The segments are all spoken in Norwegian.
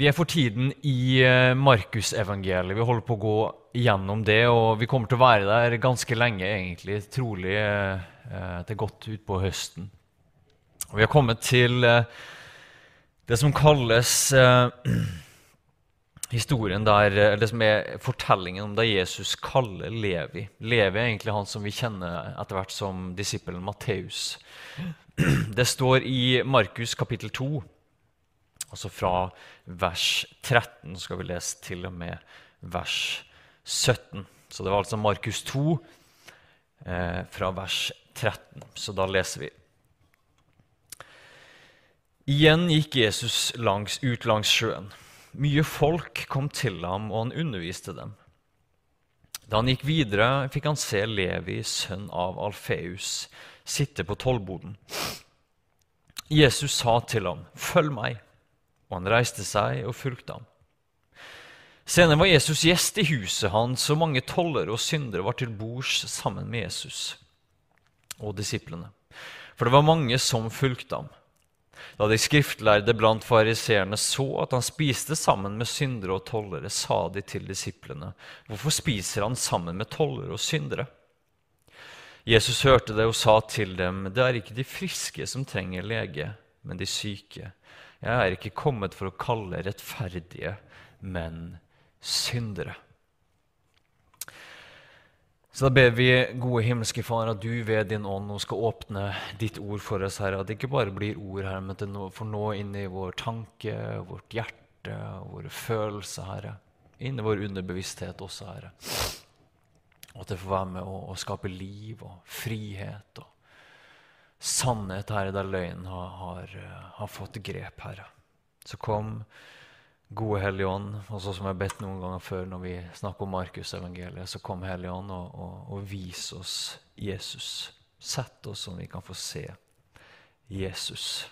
Vi er for tiden i eh, Markusevangeliet. Vi holder på å gå gjennom det, og vi kommer til å være der ganske lenge, egentlig. Trolig eh, til godt utpå høsten. Og vi har kommet til eh, det som kalles eh, historien der, eh, det som er fortellingen om da Jesus kaller Levi. Levi er egentlig han som vi kjenner etter hvert som disippelen Matteus. Det står i Markus kapittel 2 Altså fra vers 13 skal vi lese til og med vers 17. Så det var altså Markus 2 eh, fra vers 13. Så da leser vi. Igjen gikk Jesus langs, ut langs sjøen. Mye folk kom til ham, og han underviste dem. Da han gikk videre, fikk han se Levi, sønn av Alfeus, sitte på tollboden. Jesus sa til ham, 'Følg meg.' Og han reiste seg og fulgte ham. Senere var Jesus gjest i huset hans, og mange tollere og syndere var til bords sammen med Jesus og disiplene. For det var mange som fulgte ham. Da de skriftlærde blant fariseerne så at han spiste sammen med syndere og tollere, sa de til disiplene, 'Hvorfor spiser han sammen med tollere og syndere?' Jesus hørte det og sa til dem, 'Det er ikke de friske som trenger lege, men de syke.' Jeg er ikke kommet for å kalle rettferdige, men syndere. Så da ber vi, gode himmelske Far, at du ved din ånd nå skal åpne ditt ord for oss, Herre. At det ikke bare blir ord, Herre, men at det får nå inn i vår tanke, vårt hjerte, våre følelser, Herre. Inn i vår underbevissthet også, Herre. Og at det får være med å, å skape liv og frihet og sannhet, Herre, der løgnen har, har, har, fått grep, Herre. Så kom, gode Hellige Ånd, og så som jeg har bedt noen ganger før når vi snakker om Markusevangeliet, så kom Hellige Ånd og, og, og vis oss Jesus. Sett oss sånn vi kan få se Jesus.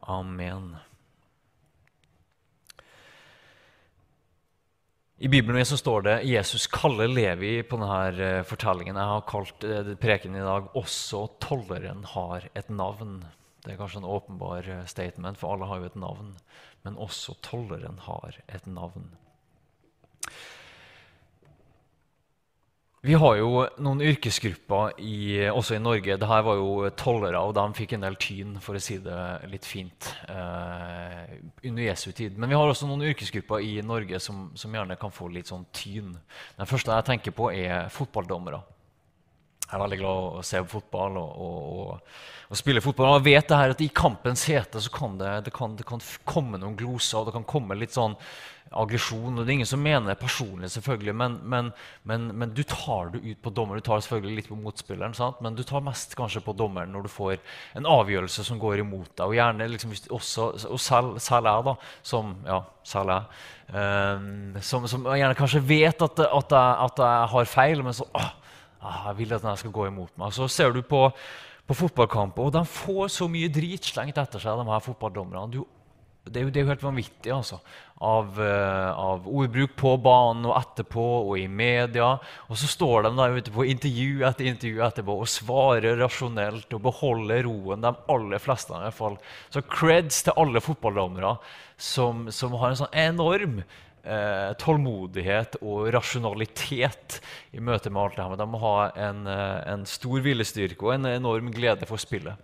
Amen. I Bibelen så står det Jesus kaller Levi på denne eh, fortellingen. Jeg har kalt prekenen preken i dag 'Også tolleren har et navn'. Det er kanskje en åpenbar eh, statement, for alle har jo et navn. Men også tolleren har et navn. Vi har jo noen yrkesgrupper i, også i Norge. Dette var jo tollere, og de fikk en del tyn, for å si det litt fint, eh, under Jesu tid. Men vi har også noen yrkesgrupper i Norge som, som, gjerne kan få litt sånn tyn. Den første jeg tenker på, er fotballdommere. Jeg er veldig glad å se på fotball og, og, og, og spille fotball. Jeg vet det her at I kampens hete så kan det, det, kan, det kan komme noen gloser, og det kan komme litt sånn aggresjon. Det er ingen som mener det personlig, selvfølgelig, men, men, men, men, du tar det ut på dommeren. Du tar selvfølgelig litt på motspilleren, sant? men du tar mest kanskje på dommeren når du får en avgjørelse som går imot deg. Og gjerne liksom, også, og selv, selv jeg, da, som ja, selv jeg, um, som, som, gjerne kanskje vet at, at, jeg, at, jeg, har feil, men så åh, jeg vil at den skal gå imot meg. Så ser du på på fotballkamper, og de får så mye drit slengt etter seg, de her fotballdommerne. Det er, jo, det er jo, helt vanvittig, altså. Av, uh, av, ordbruk på banen og etterpå og i media. Og så står de der ute på intervju etter intervju etterpå og svarer rasjonelt og beholder roen. De aller fleste i hvert fall. Så creds til alle fotballdommere som, som, har en sånn enorm uh, tålmodighet og rasjonalitet i møte med alt det her. De må ha en, uh, en stor hvilestyrke og en enorm glede for spillet.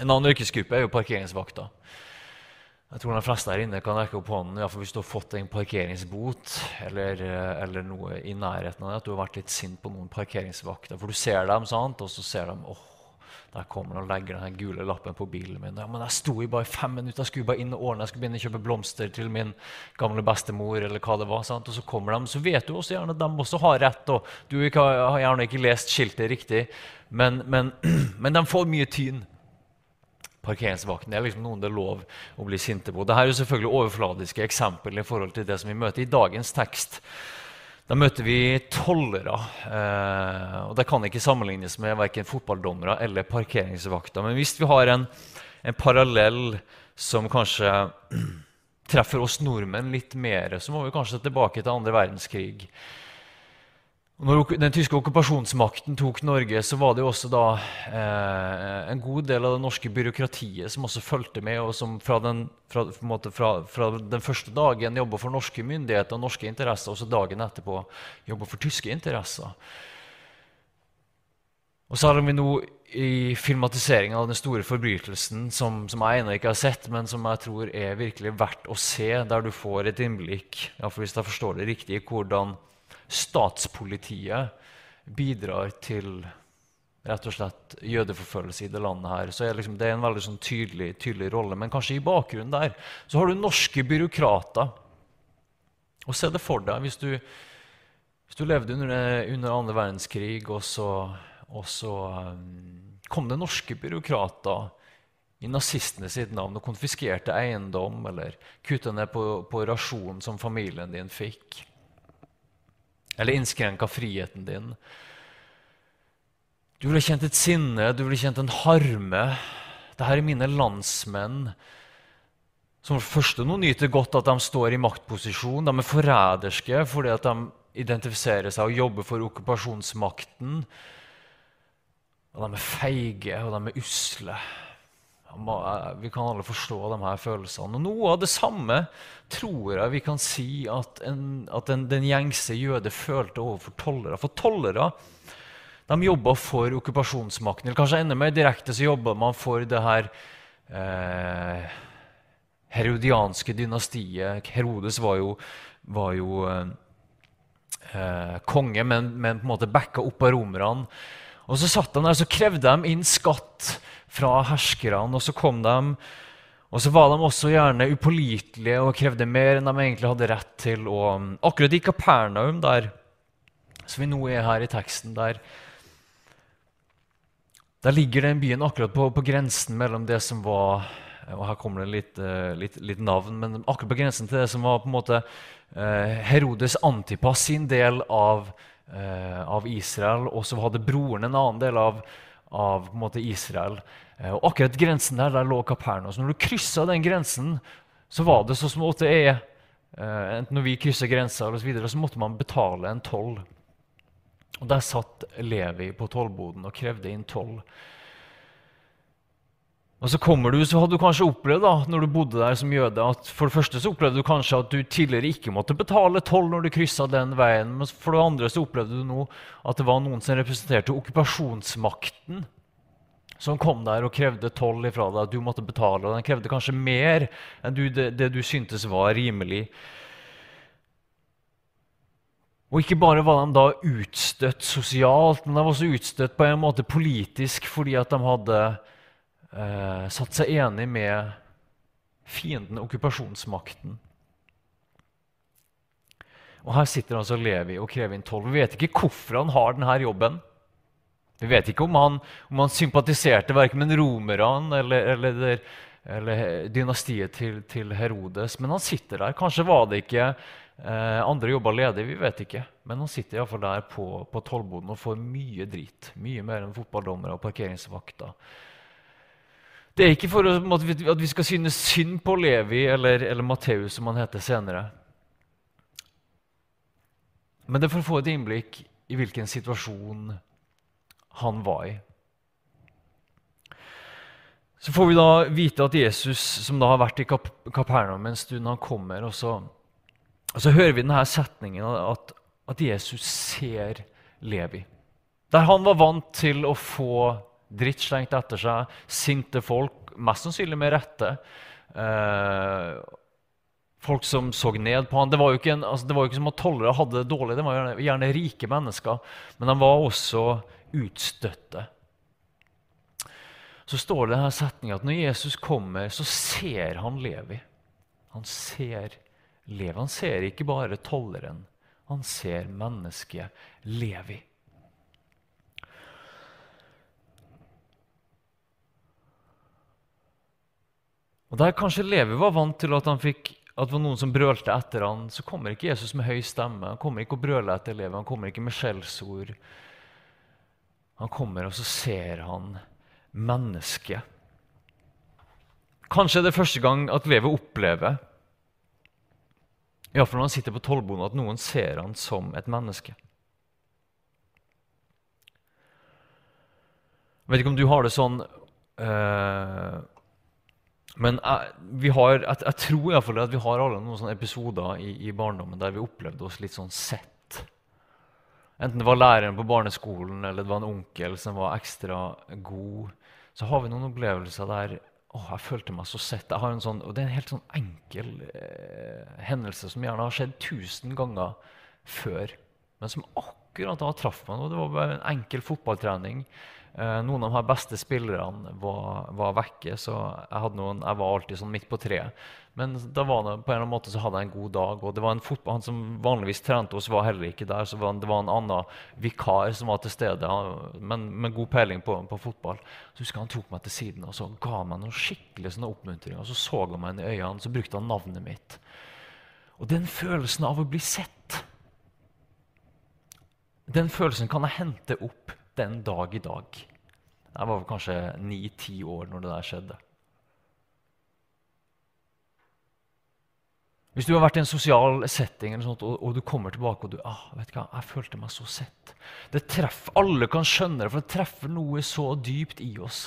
En annen yrkesgruppe er jo parkeringsvakter. Jeg tror de fleste her inne kan rekke opp hånden ja, hvis du har fått en parkeringsbot eller, eh, eller, noe i nærheten av det, at du har vært litt sint på noen parkeringsvakter. For du ser dem, sant? og så ser de åh, der kommer han og legger den gule lappen på bilen min. Ja, men jeg sto i bare fem minutter, jeg skulle bare inn og ordne, jeg skulle begynne å kjøpe blomster til min gamle bestemor. eller hva det var, sant? Og så kommer de, så vet du også gjerne at de også har rett. og Du har gjerne ikke lest skiltet riktig, men, men, men de får mye tyn parkeringsvakten. Er liksom noen det er lov å bli sinte på. Dette er jo selvfølgelig overfladiske eksempler i forhold til det som vi møter i dagens tekst. Da møter vi tollere. Eh, og Det kan ikke sammenlignes med verken fotballdommere eller parkeringsvakter. Men hvis vi har en, en parallell som kanskje treffer oss nordmenn litt mer, så må vi kanskje tilbake til andre verdenskrig. Når den tyske okkupasjonsmakten tok Norge, så var det jo også da eh, en god del av det norske byråkratiet som også fulgte med, og som fra den, fra, fra, fra den første dagen jobba for norske myndigheter og norske interesser, og så dagen etterpå jobba for tyske interesser. Og så har vi nå i filmatiseringen av den store forbrytelsen, som, som jeg ennå ikke har sett, men som jeg tror er virkelig verdt å se, der du får et innblikk, hvis jeg forstår det riktig, hvordan statspolitiet bidrar til rett og slett jødeforfølgelse i det landet her, så er liksom, det er en veldig sånn tydelig, tydelig, rolle. Men kanskje i bakgrunnen der så har du norske byråkrater. Og se det for deg hvis du, hvis du levde under, under andre verdenskrig, og så, og så um, kom det norske byråkrater i nazistene sitt navn og konfiskerte eiendom eller kutta ned på, på rasjonen som familien din fikk eller innskrenka friheten din. Du ville kjent et sinne, du ville kjent en harme. Dette er mine landsmenn som for første nå nyter godt at de står i maktposisjon. De er forræderske fordi at de identifiserer seg og jobber for okkupasjonsmakten. Og de er feige, og de er usle. Eh, vi kan alle forstå de her følelsene. Og Noe av det samme tror jeg vi kan si at, en, at den, den, gjengse jøde følte overfor tollere. For tollere de jobba for okkupasjonsmakten. Eller kanskje enda mer direkte så jobba man for det her eh, herodianske dynastiet. Herodes var jo, var jo eh, konge, men, men, på en måte backa opp av romerne. Og så satt de der, så krevde de inn skatt fra herskerne. Og så kom de, og så var de også gjerne upålitelige og krevde mer enn de egentlig hadde rett til. Og akkurat i Kapernaum, der, som vi nå er her i teksten, der, der ligger den byen akkurat på, på, grensen mellom det som var og Her kommer det litt, eh, litt, litt, navn, men akkurat på grensen til det som var på en måte eh, Herodes Antipas sin del av, av Israel. Og så hadde broren en annen del av, av måte, Israel. Eh, og akkurat grensen der, der lå Kapernaum. Når du kryssa den grensen, så var det sånn som det er eh, enten når vi krysser grensa, eller så, videre, så måtte man betale en toll. Og Der satt Levi på tollboden og krevde inn toll. Og så kommer du, så hadde du kanskje opplevd da, når du bodde der som jøde, at for det første så opplevde du kanskje at du tidligere ikke måtte betale toll når du kryssa den veien. Men for det andre så opplevde du nå at det var noen som representerte okkupasjonsmakten, som kom der og krevde toll ifra deg. At du måtte betale. Og den krevde kanskje mer enn du, det, det, du syntes var rimelig. Og ikke bare var de da utstøtt sosialt, men de var også utstøtt på en måte politisk fordi at de hadde eh, satt seg enig med fienden, okkupasjonsmakten. Og Her sitter altså Levi og krever inn toll. Vi vet ikke hvorfor han har denne jobben. Vi vet ikke om han, om han sympatiserte verken med romerne eller, eller, eller, dynastiet til, til, Herodes, men han sitter der. Kanskje var det ikke eh, andre jobber ledig, vi vet ikke. Men han sitter iallfall der på, på tollboden og får mye drit. Mye mer enn fotballdommere og parkeringsvakter. Det er ikke for at vi skal synes synd på Levi eller, eller Matteus, som han heter senere. Men det er for å få et innblikk i hvilken situasjon han var i. Så får vi da vite at Jesus, som da har vært i Kap Kapernaum en stund, han kommer. Og så, og så hører vi denne setningen at, at Jesus ser Levi. Der han var vant til å få dritt slengt etter seg, sinte folk, mest sannsynlig med rette. Eh, folk som så ned på han. Det var jo ikke, en, altså, det var jo ikke som at tollere hadde det dårlig, de var gjerne, gjerne, rike mennesker, men de var også utstøtte. Så står det denne setninga at når Jesus kommer, så ser han Levi. Han ser Levi. Han ser ikke bare tolleren, han ser mennesket Levi. Og Der kanskje Levi var vant til at, fikk, at det var noen som brølte etter han, så kommer ikke Jesus med høy stemme. Han kommer ikke å brøle etter Levi, han kommer ikke med skjellsord. Han kommer, og så ser han mennesket. Kanskje er det første gang at Levi opplever Iallfall når han sitter på tollboden, at noen ser han som et menneske. Jeg vet ikke om du har det sånn øh, men jeg, vi har, jeg, jeg tror i hvert fall at vi har alle noen sånne episoder i, i barndommen der vi opplevde oss litt sånn sett. Enten det var læreren på barneskolen eller det var en onkel som var ekstra god. Så har vi noen opplevelser der å, jeg følte meg så sett. Jeg har en sånn, og Det er en helt sånn enkel eh, hendelse som gjerne har skjedd tusen ganger før, men som akkurat da traff meg. Og det var bare en enkel fotballtrening noen av de beste spillerne var, var, vekke, så jeg, noen, jeg, var alltid sånn midt på treet. Men da var det, på en eller annen måte så hadde jeg en god dag. og det var en fotball, Han som vanligvis trente oss, var heller ikke der. så var, Det var en annen vikar som var til stede, men med god peiling på, på fotball. Så husker jeg Han tok meg til siden og så ga meg noen skikkelig sånne oppmuntringer. Så så han meg inn i øynene, så brukte han navnet mitt. Og den følelsen av å bli sett, den følelsen kan jeg hente opp den dag i dag. Jeg var kanskje ni-ti år når det der skjedde. Hvis du har vært i en sosial setting sånt, og, og, du kommer tilbake og du ah, vet hva, jeg følte meg så sett. Det treffer, Alle kan skjønne det, for det treffer noe så dypt i oss.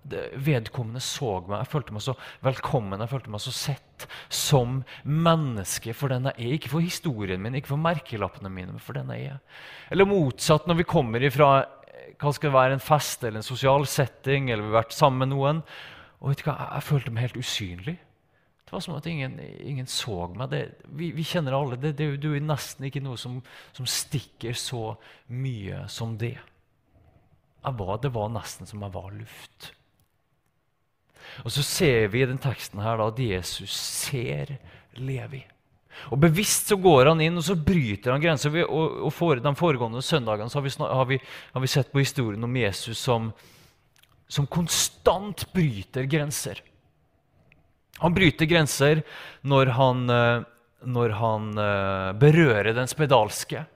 Det, vedkommende så meg, jeg følte meg så velkommen, jeg følte meg så sett som menneske for den jeg er. Ikke for historien min, ikke for merkelappene mine, men for den jeg er. Eller motsatt, når vi kommer ifra hva skal det være, en fest eller en sosial setting, eller vi har vært sammen med noen. Og vet du hva, jeg, følte meg helt usynlig. Det var som at ingen, ingen så meg. Det, vi, vi, kjenner alle det. Det, det er nesten ikke noe som, som, stikker så mye som det. Var, det var nesten som jeg var luft. Og så ser vi i den teksten her da, at Jesus ser Levi. Og Bevisst så går han inn og så bryter han grenser. Og, og for, De foregående søndagene har vi, har, vi, har, vi, sett på historien om Jesus som, som konstant bryter grenser. Han bryter grenser når han, eh, når han eh, berører den spedalske.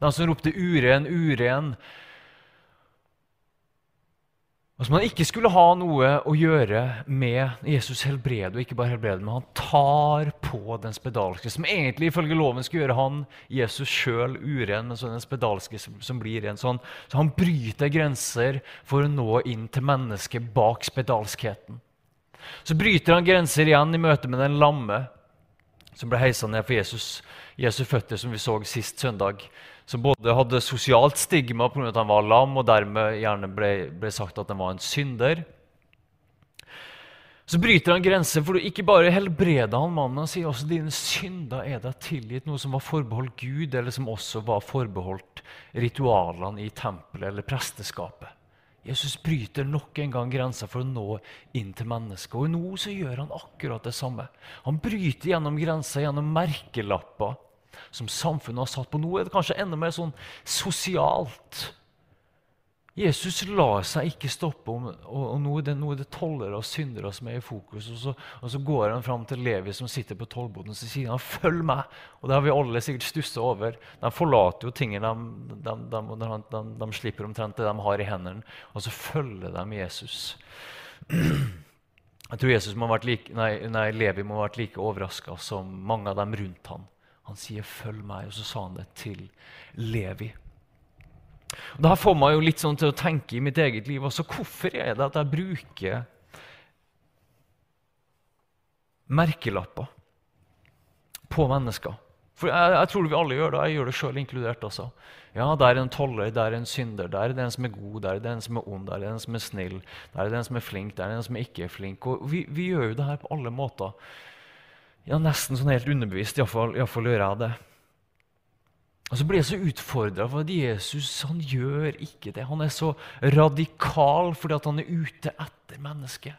Den som ropte 'uren, uren'. Og Som han ikke skulle ha noe å gjøre med Jesus helbrede, og ikke bare helbrede, men han tar på den spedalske, som egentlig ifølge loven skulle gjøre han, Jesus sjøl, uren, men så den spedalske som, som blir ren. Så han, så han bryter grenser for å nå inn til mennesket bak spedalskheten. Så bryter han grenser igjen i møte med den lamme som ble heisa ned for Jesus, Jesu føtter, som vi så sist søndag som både hadde sosialt stigma pga. at han var lam, og dermed gjerne ble, ble sagt at han var en synder. Så bryter han grenser, for ikke bare helbreder han mannen, han sier også dine synder er deg tilgitt, noe som var forbeholdt Gud, eller som også var forbeholdt ritualene i tempelet eller presteskapet. Jesus bryter nok en gang grensa for å nå inn til mennesket. Og nå så gjør han akkurat det samme. Han bryter gjennom grensa gjennom merkelapper som samfunnet har satt på. Nå er det kanskje enda mer sånn sosialt. Jesus lar seg ikke stoppe, og, og nå er det, nå er det tollere og syndere som er i fokus. Og så, og så går han fram til Levi som sitter på tollboden og sier han, 'Følg meg!' Og Det har vi alle sikkert stussa over. De forlater jo tingene de, de, de, de, slipper omtrent det de har i hendene, og så følger de Jesus. Jeg tror Jesus må ha vært like, nei, nei, Levi må ha vært like overraska som mange av dem rundt ham. Han sier 'følg meg', og så sa han det til Levi. Og Det får meg jo litt sånn til å tenke i mitt eget liv også. Hvorfor er det at jeg bruker merkelapper på mennesker? For jeg, jeg, tror vi alle gjør det. Jeg gjør det sjøl inkludert også. Ja, der er en toller, der er en synder, der er en som er god, der er en som er ond, der er en som er snill, der er en som er flink, der er en som ikke er flink. Og vi, vi gjør jo det her på alle måter. Ja, nesten sånn helt underbevist. Iallfall gjør jeg det. Og Så blir jeg så utfordra, for at Jesus han gjør ikke det. Han er så radikal fordi at han er ute etter mennesket.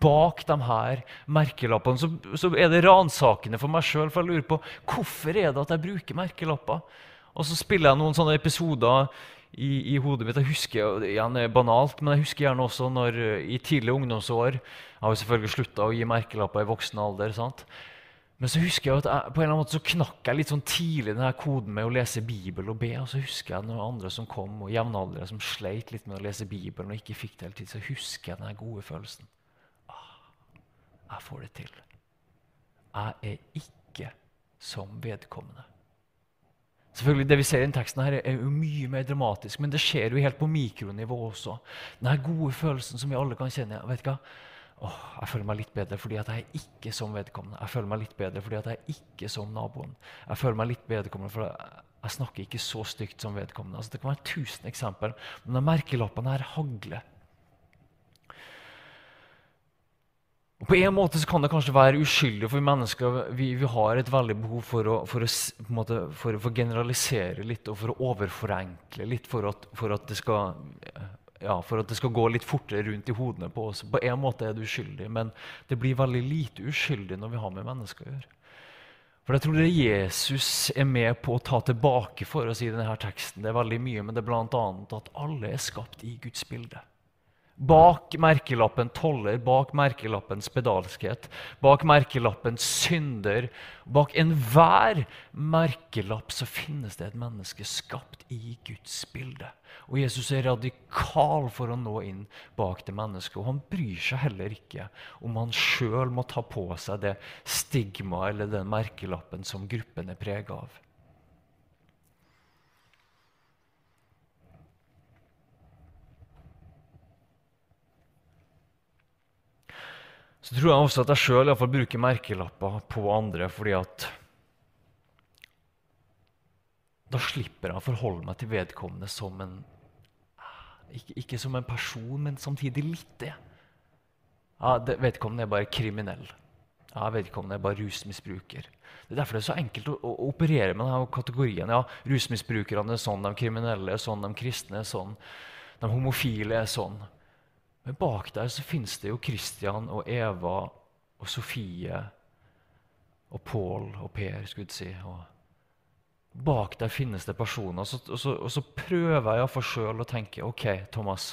Bak de her merkelappene så, så er det ransakende for meg sjøl. For jeg lurer på hvorfor er det at jeg bruker merkelapper. Og så spiller jeg noen sånne episoder i, i, hodet mitt. Jeg husker igjen er banalt, men jeg husker gjerne også når i tidlige ungdomsår Jeg har jo selvfølgelig slutta å gi merkelapper i voksen alder. sant? Men så husker jeg at jeg, på en eller annen måte så knakk jeg litt sånn tidlig denne koden med å lese Bibel og be. Og så husker jeg noen andre som kom, og jevnaldrende som sleit litt med å lese Bibelen og ikke fikk det hele tiden, så husker jeg denne gode følelsen. Ah, jeg får det til. Jeg er ikke som vedkommende. Selvfølgelig, Det vi ser i den teksten, her er jo mye mer dramatisk, men det skjer jo helt på mikronivå også. Den gode følelsen som vi alle kan kjenne. vet du hva? Åh, jeg føler meg litt bedre fordi at jeg er ikke som vedkommende. Jeg føler meg litt bedre fordi at jeg er ikke som naboen. Jeg føler meg litt vedkommende fordi jeg snakker ikke så stygt som vedkommende. Altså, det kan være tusen eksempler, men de merkelappene her hagler. Og På en måte kan det kanskje være uskyldig for mennesker. Vi, vi har et veldig behov for å, for, å, måte, for å, generalisere litt og for å overforenkle litt for at, for at, det skal, ja, for at det skal gå litt fortere rundt i hodene på oss. På en måte er det uskyldig, men det blir veldig lite uskyldig når vi har med mennesker å gjøre. For jeg tror det Jesus er med på å ta tilbake for oss i denne teksten. Det er veldig mye, men det er bl.a. at alle er skapt i Guds bilde. Bak merkelappen toller, bak merkelappen spedalskhet, bak merkelappen synder, bak enhver merkelapp så finnes det et menneske skapt i Guds bilde. Og Jesus er radikal for å nå inn bak det mennesket. Og han bryr seg heller ikke om han sjøl må ta på seg det stigmaet eller den merkelappen som gruppen er prega av. Så tror jeg også at jeg sjøl bruker merkelapper på andre fordi at da slipper jeg å forholde meg til vedkommende som en ikke, ikke som en person, men samtidig litt det. Ja, det vedkommende er bare kriminell. Ja, vedkommende er bare rusmisbruker. Det er derfor det er så enkelt å, å operere med denne kategorien. Ja, Rusmisbrukerne er sånn, de kriminelle er sånn, de kristne er sånn, de homofile er sånn. Men bak der så fins det jo Christian og Eva og Sofie og Pål og Per, skulle jeg si. Og bak der finnes det personer. Og så, og så, og så prøver jeg for sjøl å tenke OK, Thomas.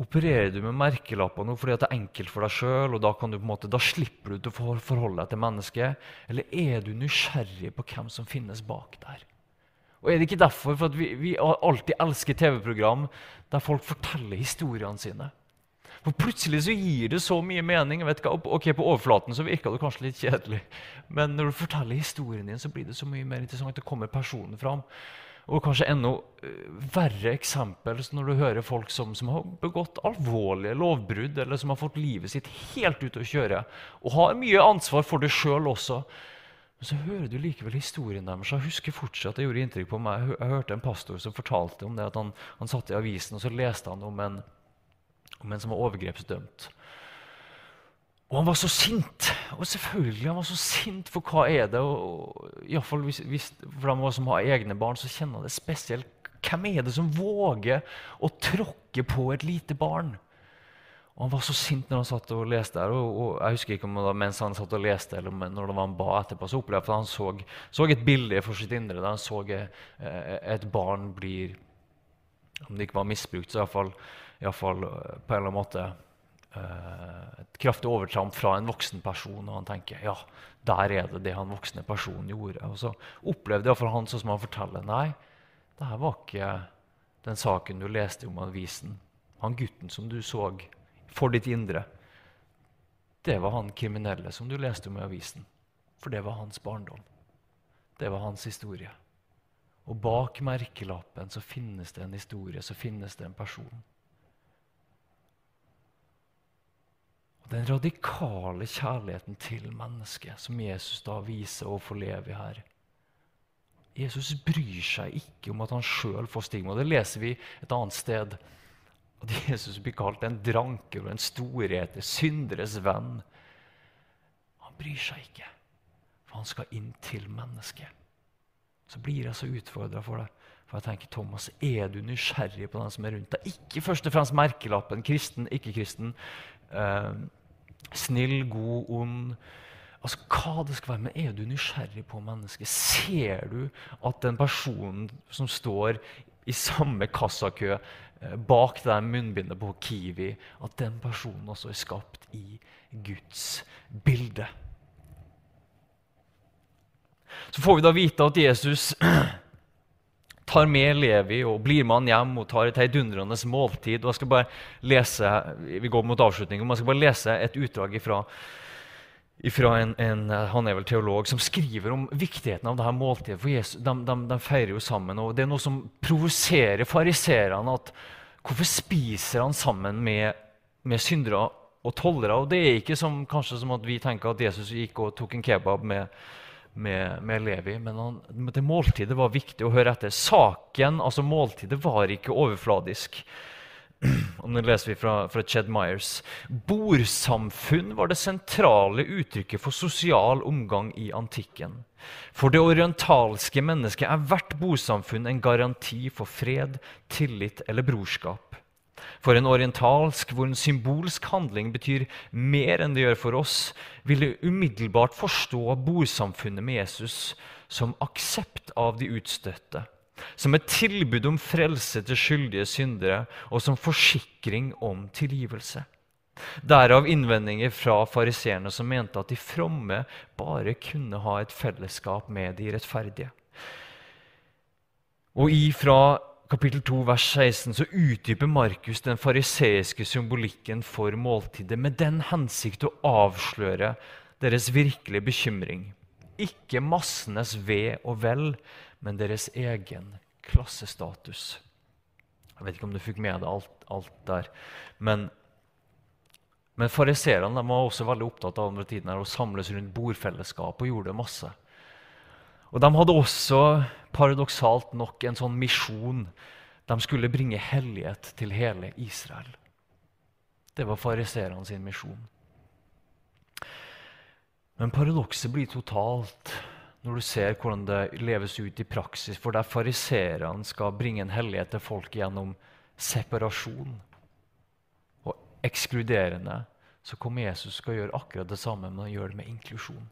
Opererer du med merkelapper nå fordi det er enkelt for deg sjøl, og da, kan du på en måte, da slipper du å forholde deg til mennesket? Eller er du nysgjerrig på hvem som finnes bak der? Og er det ikke derfor for vi, vi, alltid elsker TV-program der folk forteller historiene sine? For Plutselig så gir det så mye mening. vet ikke, ok, På overflaten så virker det kanskje litt kjedelig, men når du forteller historien din, så blir det så mye mer interessant. Det kommer personen fram. Og kanskje enda uh, verre eksempel når du hører folk som, som, har begått alvorlige lovbrudd, eller som har fått livet sitt helt ut å kjøre, og har mye ansvar for det sjøl også. Men så hører du likevel historien deres. Jeg husker fortsatt, det gjorde inntrykk på meg. Jeg hørte en pastor som fortalte om det at han, han satt i avisen og så leste han om en, om en som var overgrepsdømt. Og han var så sint! Og selvfølgelig han var så sint, for hva er det? Og, og hvis, hvis, For de som har egne barn, så kjenner det spesielt. Hvem er det som våger å tråkke på et lite barn? Og Han var så sint når han satt og leste her, Og, og jeg husker ikke om det var mens han satt og leste, eller når det var han ba etterpå, så opplevde jeg at han så, så, et bilde for sitt indre der han så eh, et barn blir Om det ikke var misbrukt, så iallfall, iallfall eh, på en eller annen måte eh, et kraftig overtramp fra en voksen person. Og han tenker ja, der er det det han voksne personen gjorde. Og så opplevde iallfall han sånn som han forteller. Nei, det her var ikke den saken du leste om avisen. Han gutten som du så for ditt indre. Det var han kriminelle som du leste om i avisen. For det var hans barndom. Det var hans historie. Og bak merkelappen så finnes det en historie, så finnes det en person. Og Den radikale kjærligheten til mennesket som Jesus da viser overfor Levi her. Jesus bryr seg ikke om at han sjøl får stigma. Det leser vi et annet sted. At Jesus blir kalt en dranker og en storheter, synderes venn. Han bryr seg ikke, for han skal inn til mennesket. Så blir jeg så utfordra for det. For jeg tenker, Thomas, Er du nysgjerrig på den som er rundt deg? Ikke først og fremst merkelappen kristen, ikke-kristen. Eh, snill, god, ond. Altså, hva det skal være, Men er du nysgjerrig på mennesket? Ser du at den personen som står i samme kassakø Eh, bak det munnbindet på Kiwi, at den personen også er skapt i Guds bilde. Så får vi da vite at Jesus tar med Levi og blir med han hjem og tar et heidundrende måltid. og jeg skal bare lese, Vi går mot avslutningen, men jeg skal bare lese et utdrag fra fra en, en, han er vel teolog, som skriver om viktigheten av det måltidet. For Jesus, de, de, de, feirer jo sammen. og Det er noe som provoserer fariseerne. Hvorfor spiser han sammen med, med syndere og tollere? Og Det er ikke som, kanskje som at vi tenker at Jesus gikk og tok en kebab med, med, med Levi. Men han, det måltidet var viktig å høre etter. Saken, altså måltidet, var ikke overfladisk. Og nå leser vi fra, fra Ched Myers. Bordsamfunn var det sentrale uttrykket for sosial omgang i antikken. For det orientalske mennesket er hvert bosamfunn en garanti for fred, tillit eller brorskap. For en orientalsk, hvor en symbolsk handling betyr mer enn det gjør for oss, ville umiddelbart forstå bosamfunnet med Jesus som aksept av de utstøtte som et tilbud om frelse til skyldige syndere og som forsikring om tilgivelse. Derav innvendinger fra fariseerne som mente at de fromme bare kunne ha et fellesskap med de rettferdige. Og ifra kapittel 2, vers 16 så utdyper Markus den fariseiske symbolikken for måltidet med den hensikt å avsløre deres virkelige bekymring. Ikke massenes ve og vel, men deres egen klassestatus. Jeg vet ikke om du fikk med deg alt, alt der. Men, men fariserene var også veldig opptatt av tiden å samles rundt bordfellesskap og gjorde masse. Og De hadde også paradoksalt nok en sånn misjon. De skulle bringe hellighet til hele Israel. Det var fariserene sin misjon. Men paradokset blir totalt når du ser hvordan det leves ut i praksis, for der fariseerne skal bringe en hellighet til folk gjennom separasjon og ekskluderende, så kommer Jesus skal gjøre akkurat det samme, men han gjør det med inklusjon.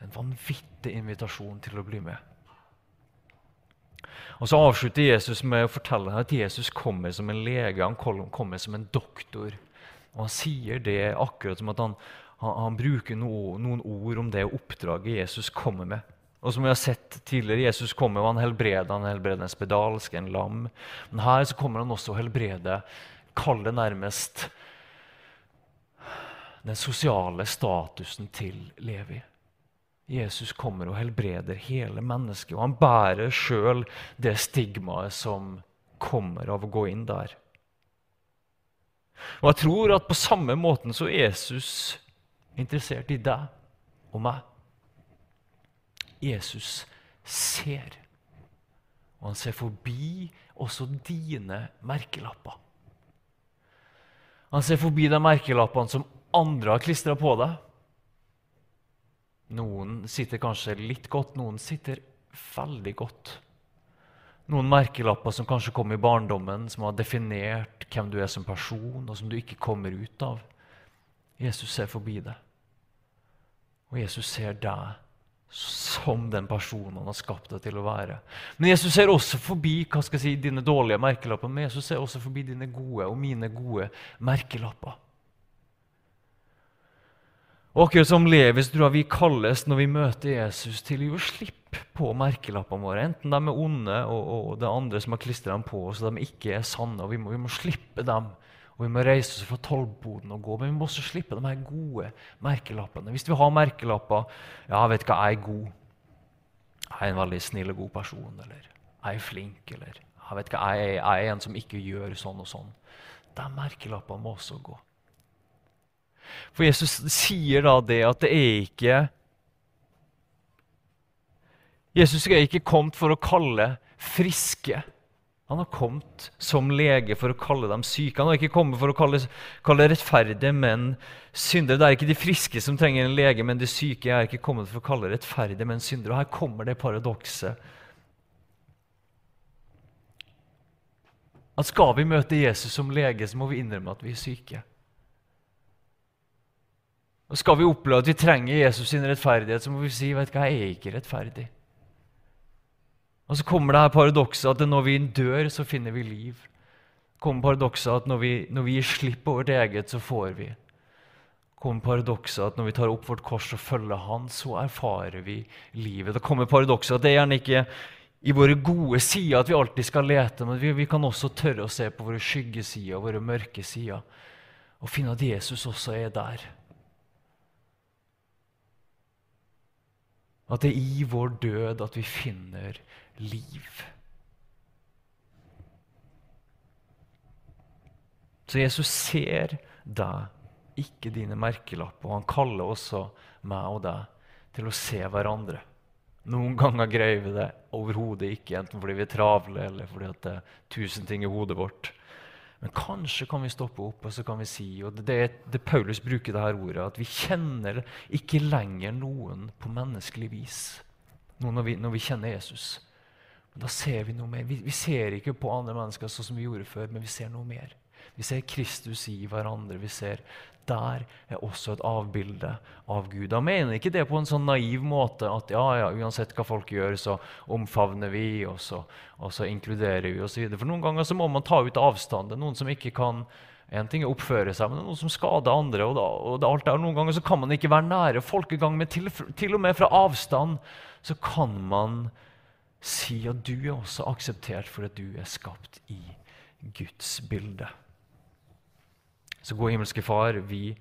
En vanvittig invitasjon til å bli med. Og Så avslutter Jesus med å fortelle at Jesus kommer som en lege, han kommer som en doktor. Og Han sier det akkurat som at han, han, han bruker no, noen ord om det oppdraget Jesus kommer med. Og som vi har sett tidligere, Jesus kommer og han helbreder han helbreder en spedalsk, en lam. Men her så kommer han også og helbreder, kall det nærmest den sosiale statusen til Levi. Jesus kommer og helbreder hele mennesket, og han bærer sjøl det stigmaet som kommer av å gå inn der. Og jeg tror at på samme måten som Jesus interessert i deg og meg. Jesus ser, og han ser forbi også dine merkelapper. Han ser forbi de merkelappene som andre har klistra på deg. Noen sitter kanskje litt godt, noen sitter veldig godt. Noen merkelapper som kanskje kom i barndommen, som har definert hvem du er som person, og som du ikke kommer ut av. Jesus ser forbi det. Og Jesus ser deg som den personen han har skapt deg til å være. Men Jesus ser også forbi hva skal jeg si, dine dårlige merkelapper, men Jesus ser også forbi dine gode og mine gode merkelapper. Og akkurat som Levis tror jeg vi kalles når vi møter Jesus, til å gi slipp på merkelappene våre. Enten de er onde og, og det andre som har klistra dem på oss, og de ikke er sanne. og vi må, vi må slippe dem og vi må reise oss fra tollboden og gå. Men vi må også slippe de her gode merkelappene. Hvis vi har merkelapper ja, vet ikke, jeg er god. Jeg er en veldig snill og god person. Eller jeg er flink. Eller jeg vet ikke, jeg er, jeg er en som ikke gjør sånn og sånn. De merkelappene må også gå. For Jesus sier da det at det er ikke Jesus er ikke kommet for å kalle friske han har kommet som lege for å kalle dem syke. Han har ikke kommet for å kalle, kalle rettferdige menn syndere. Det er ikke de friske som trenger en lege, men de syke. Jeg er ikke kommet for å kalle rettferdige menn syndere. Og her kommer det paradokset. At skal vi møte Jesus som lege, så må vi innrømme at vi er syke. Og Skal vi oppleve at vi trenger Jesus sin rettferdighet, så må vi si vet du hva, jeg er ikke rettferdig. Og så kommer det her paradokset at når vi dør, så finner vi liv. Kommer paradokset at når vi, når vi gir slipp på vårt eget, så får vi. Kommer paradokset at når vi tar opp vårt kors og følger Han, så erfarer vi livet. Det kommer paradokset at det er gjerne ikke i våre gode sider at vi alltid skal lete, men vi, vi kan også tørre å se på våre skyggesider, våre mørke sider, og finne at Jesus også er der. At det er i vår død at vi finner liv. Så Jesus ser deg, ikke dine merkelapper. Og han kaller også meg og deg til å se hverandre. Noen ganger greier vi det overhodet ikke, enten fordi vi er travle eller fordi det er tusen ting i hodet vårt. Men kanskje kan vi stoppe opp og så kan vi si og det, det, Paulus bruker det her ordet, at vi kjenner ikke lenger noen på menneskelig vis når vi, når vi kjenner Jesus. Men da ser vi noe mer. Vi, vi ser ikke på andre mennesker sånn som vi gjorde før, men vi ser noe mer. Vi ser Kristus i hverandre. Vi ser der er også et avbilde av Gud. Da mener ikke det på en sånn naiv måte at ja, ja, uansett hva folk gjør, så omfavner vi, og så, og så inkluderer vi osv. For noen ganger så må man ta ut avstand. Det er noen som ikke kan en ting er oppføre seg, men det er noen som skader andre. og, da, og det, alt der. Noen ganger så kan man ikke være nære folkegang, med til, til og med fra avstand så kan man si at du er også akseptert for at du er skapt i Guds bilde. Så gode himmelske Far, vi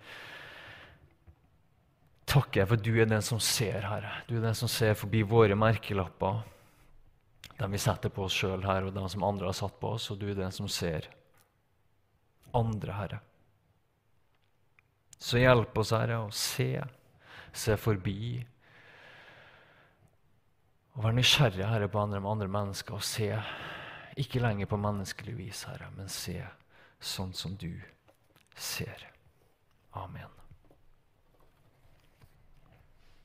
takker deg for at du er den som ser, Herre. Du er den som ser forbi våre merkelapper, dem vi setter på oss sjøl her, og dem som andre har satt på oss, og du er den som ser andre, Herre. Så hjelp oss, Herre, å se, se forbi. Og være nysgjerrig Herre, på andre, andre mennesker og se ikke lenger på menneskelig vis, Herre, men se sånn som du ser. Amen.